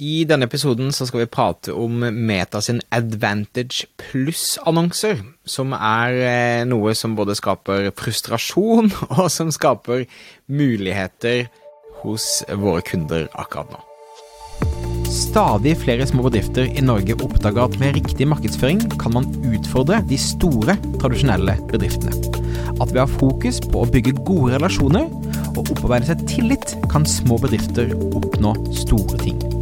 I denne episoden så skal vi prate om Meta sin Advantage Pluss-annonser, som er eh, noe som både skaper frustrasjon og som skaper muligheter hos våre kunder akkurat nå. Stadig flere små bedrifter i Norge oppdager at med riktig markedsføring kan man utfordre de store, tradisjonelle bedriftene. At ved å ha fokus på å bygge gode relasjoner og opparbeide seg tillit, kan små bedrifter oppnå store ting.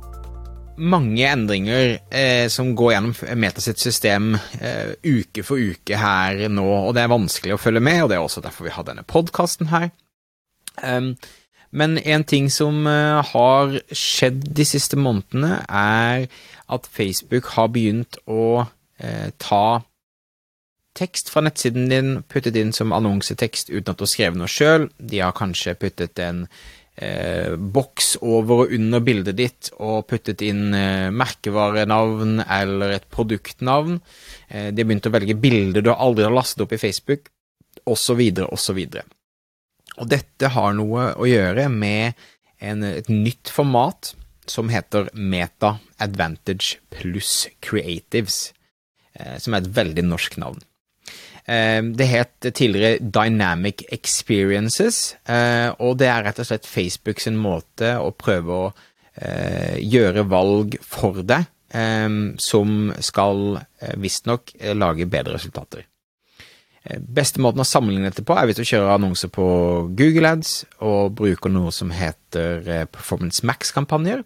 mange endringer eh, som går gjennom Meta sitt system eh, uke for uke her nå, og det er vanskelig å følge med, og det er også derfor vi har denne podkasten her. Um, men en ting som uh, har skjedd de siste månedene, er at Facebook har begynt å uh, ta tekst fra nettsiden din, puttet inn som annonsetekst uten at du har skrevet noe sjøl. De har kanskje puttet en eh, boks over og under bildet ditt og puttet inn eh, merkevarenavn eller et produktnavn. Eh, de har begynt å velge bilder du aldri har lastet opp i Facebook, osv., osv. Og dette har noe å gjøre med en, et nytt format som heter Meta Advantage pluss Creatives, eh, som er et veldig norsk navn. Eh, det het tidligere Dynamic Experiences, eh, og det er rett og slett Facebook sin måte å prøve å eh, gjøre valg for deg, som skal visstnok lage bedre resultater. Beste måten å sammenligne dette på er hvis du kjører annonser på Google Ads og bruker noe som heter Performance Max-kampanjer.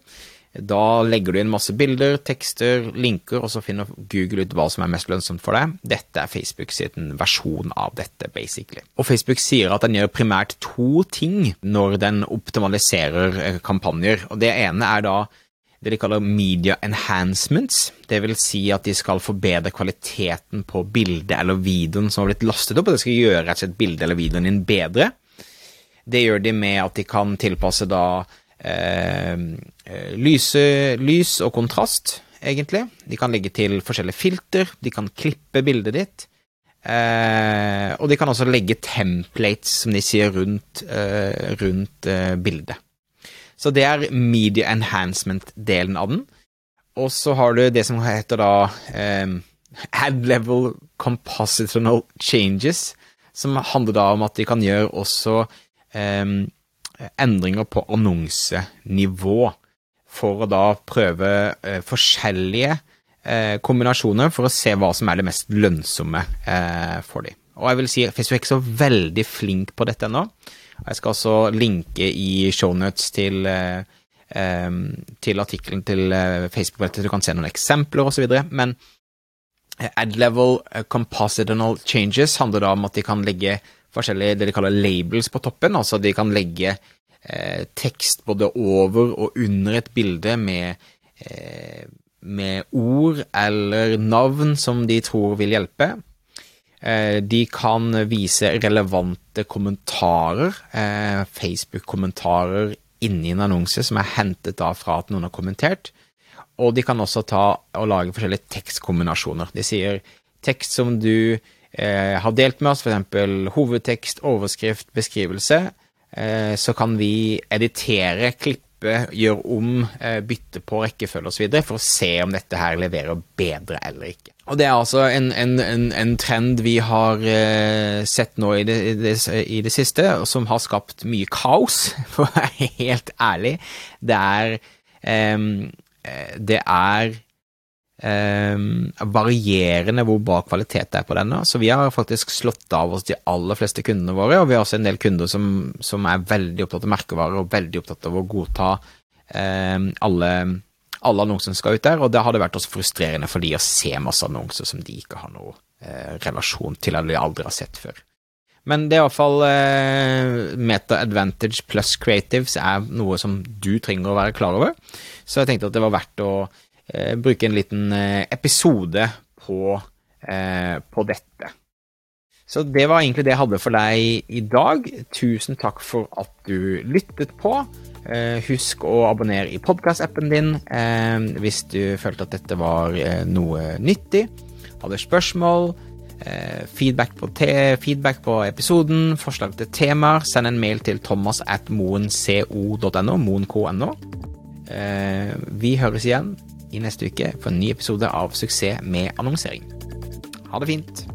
Da legger du inn masse bilder, tekster, linker, og så finner Google ut hva som er mest lønnsomt for deg. Dette er Facebook sin versjon av dette, basically. Og Facebook sier at den gjør primært to ting når den optimaliserer eh, kampanjer. Og det ene er da det de kaller media enhancements. Det vil si at de skal forbedre kvaliteten på bildet eller videoen som har blitt lastet opp, og det skal gjøre slett bildet eller videoen din bedre. Det gjør de med at de kan tilpasse da Eh, lyse, lys og kontrast, egentlig. De kan legge til forskjellige filter, de kan klippe bildet ditt. Eh, og de kan også legge templates, som de sier, rundt, eh, rundt eh, bildet. Så det er media enhancement-delen av den. Og så har du det som heter da eh, ad level compositional changes, som handler da om at de kan gjøre også endringer på annonsenivå for å da prøve eh, forskjellige eh, kombinasjoner for å se hva som er det mest lønnsomme eh, for dem. Og jeg vil si Facebook er ikke så veldig flink på dette ennå. Jeg skal også linke i shownotes til, til artikkelen til Facebook, så du kan se noen eksempler osv. Men ad-level compositional changes handler da om at de kan legge forskjellige det de kaller labels på toppen. Altså de kan legge eh, tekst både over og under et bilde med, eh, med ord eller navn som de tror vil hjelpe. Eh, de kan vise relevante kommentarer, eh, Facebook-kommentarer inni en annonse som er hentet da fra at noen har kommentert. Og de kan også ta og lage forskjellige tekstkombinasjoner. De sier tekst som du eh, har delt med oss, f.eks. hovedtekst, overskrift, beskrivelse, eh, så kan vi editere, klippe, gjøre om, eh, bytte på rekkefølge osv. for å se om dette her leverer bedre eller ikke. Og Det er altså en, en, en, en trend vi har eh, sett nå i det, i, det, i det, siste, som har skapt mye kaos, for å være helt ærlig. Det er, eh, det er eh, varierende hvor bra kvalitet det er på denne. Så vi har faktisk slått av oss de aller fleste kundene våre, og vi har også en del kunder som, som er veldig opptatt av merkevarer og veldig opptatt av å godta eh, alle, alle annonsene som skal ut der, og det har det vært også frustrerende for de å se masse annonser som de ikke har noe eh, relasjon til, eller de aldri har sett før. Men det er iallfall eh, Meta Advantage pluss Creatives er noe som du trenger å være klar over. Så jeg tenkte at det var verdt å bruke en liten eh, episode på, eh, på dette. Så det var egentlig det jeg hadde for deg i dag. Tusen takk for at du lyttet på. Eh, husk å abonnere i podkastappen din eh, hvis du følte at dette var eh, noe nyttig. Hadde spørsmål, feedback på, feedback på, episoden, forslag til temaer, send en mail til thomas at moenco.no, Moenco.no. Vi høres igjen i neste uke for en ny episode av Suksess med annonsering. Ha det fint.